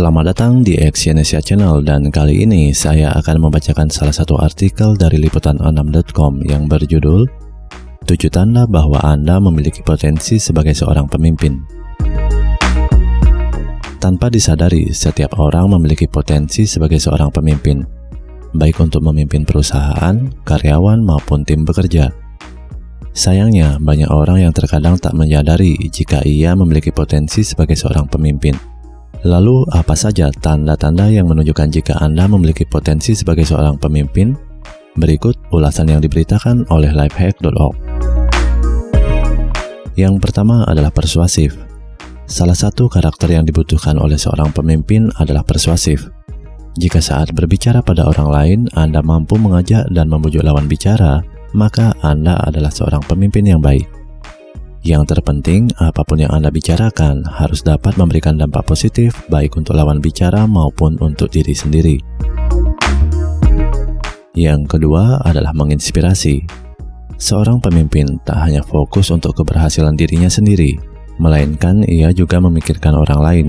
Selamat datang di Exyonesia Channel dan kali ini saya akan membacakan salah satu artikel dari liputan6.com yang berjudul 7 tanda bahwa Anda memiliki potensi sebagai seorang pemimpin. Tanpa disadari, setiap orang memiliki potensi sebagai seorang pemimpin, baik untuk memimpin perusahaan, karyawan, maupun tim bekerja. Sayangnya, banyak orang yang terkadang tak menyadari jika ia memiliki potensi sebagai seorang pemimpin Lalu, apa saja tanda-tanda yang menunjukkan jika Anda memiliki potensi sebagai seorang pemimpin? Berikut ulasan yang diberitakan oleh lifehack.org. Yang pertama adalah persuasif. Salah satu karakter yang dibutuhkan oleh seorang pemimpin adalah persuasif. Jika saat berbicara pada orang lain Anda mampu mengajak dan membujuk lawan bicara, maka Anda adalah seorang pemimpin yang baik. Yang terpenting, apa pun yang Anda bicarakan harus dapat memberikan dampak positif baik untuk lawan bicara maupun untuk diri sendiri. Yang kedua adalah menginspirasi. Seorang pemimpin tak hanya fokus untuk keberhasilan dirinya sendiri, melainkan ia juga memikirkan orang lain.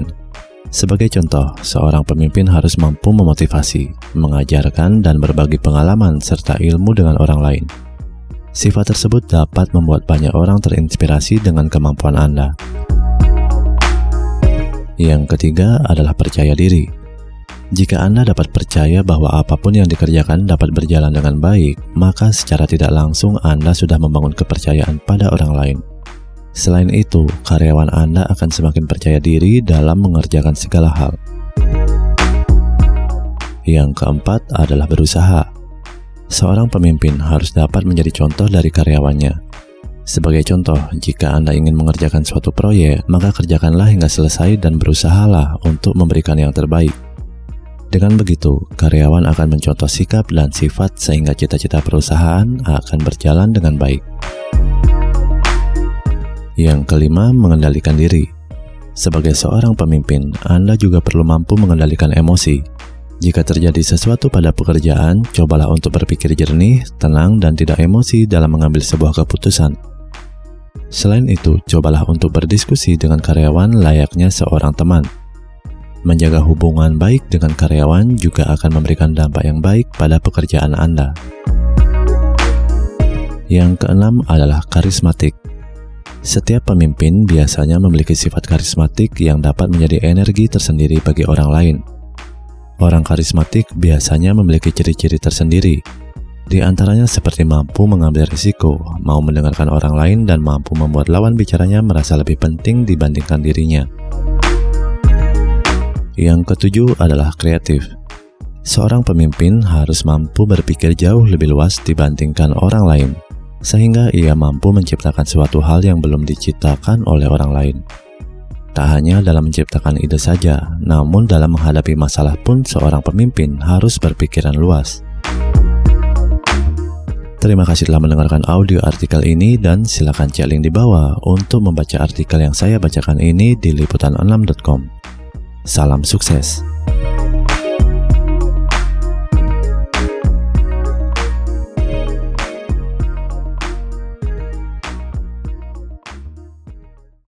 Sebagai contoh, seorang pemimpin harus mampu memotivasi, mengajarkan, dan berbagi pengalaman serta ilmu dengan orang lain. Sifat tersebut dapat membuat banyak orang terinspirasi dengan kemampuan Anda. Yang ketiga adalah percaya diri. Jika Anda dapat percaya bahwa apa pun yang dikerjakan dapat berjalan dengan baik, maka secara tidak langsung Anda sudah membangun kepercayaan pada orang lain. Selain itu, karyawan Anda akan semakin percaya diri dalam mengerjakan segala hal. Yang keempat adalah berusaha. Seorang pemimpin harus dapat menjadi contoh dari karyawannya. Sebagai contoh, jika Anda ingin mengerjakan suatu proyek, maka kerjakanlah hingga selesai dan berusahalah untuk memberikan yang terbaik. Dengan begitu, karyawan akan mencontoh sikap dan sifat sehingga cita-cita perusahaan akan berjalan dengan baik. Yang kelima, mengendalikan diri. Sebagai seorang pemimpin, Anda juga perlu mampu mengendalikan emosi. Jika terjadi sesuatu pada pekerjaan, cobalah untuk berpikir jernih, tenang, dan tidak emosi dalam mengambil sebuah keputusan. Selain itu, cobalah untuk berdiskusi dengan karyawan layaknya seorang teman. Menjaga hubungan baik dengan karyawan juga akan memberikan dampak yang baik pada pekerjaan Anda. Yang keenam adalah karismatik. Setiap pemimpin biasanya memiliki sifat karismatik yang dapat menjadi energi tersendiri bagi orang lain. Orang karismatik biasanya memiliki ciri-ciri tersendiri, di antaranya seperti mampu mengambil risiko, mau mendengarkan orang lain, dan mampu membuat lawan bicaranya merasa lebih penting dibandingkan dirinya. Yang ketujuh adalah kreatif. Seorang pemimpin harus mampu berpikir jauh lebih luas dibandingkan orang lain, sehingga ia mampu menciptakan suatu hal yang belum diciptakan oleh orang lain. Tak hanya dalam menciptakan ide saja, namun dalam menghadapi masalah pun seorang pemimpin harus berpikiran luas. Terima kasih telah mendengarkan audio artikel ini dan silakan cek link di bawah untuk membaca artikel yang saya bacakan ini di liputan6.com. Salam sukses.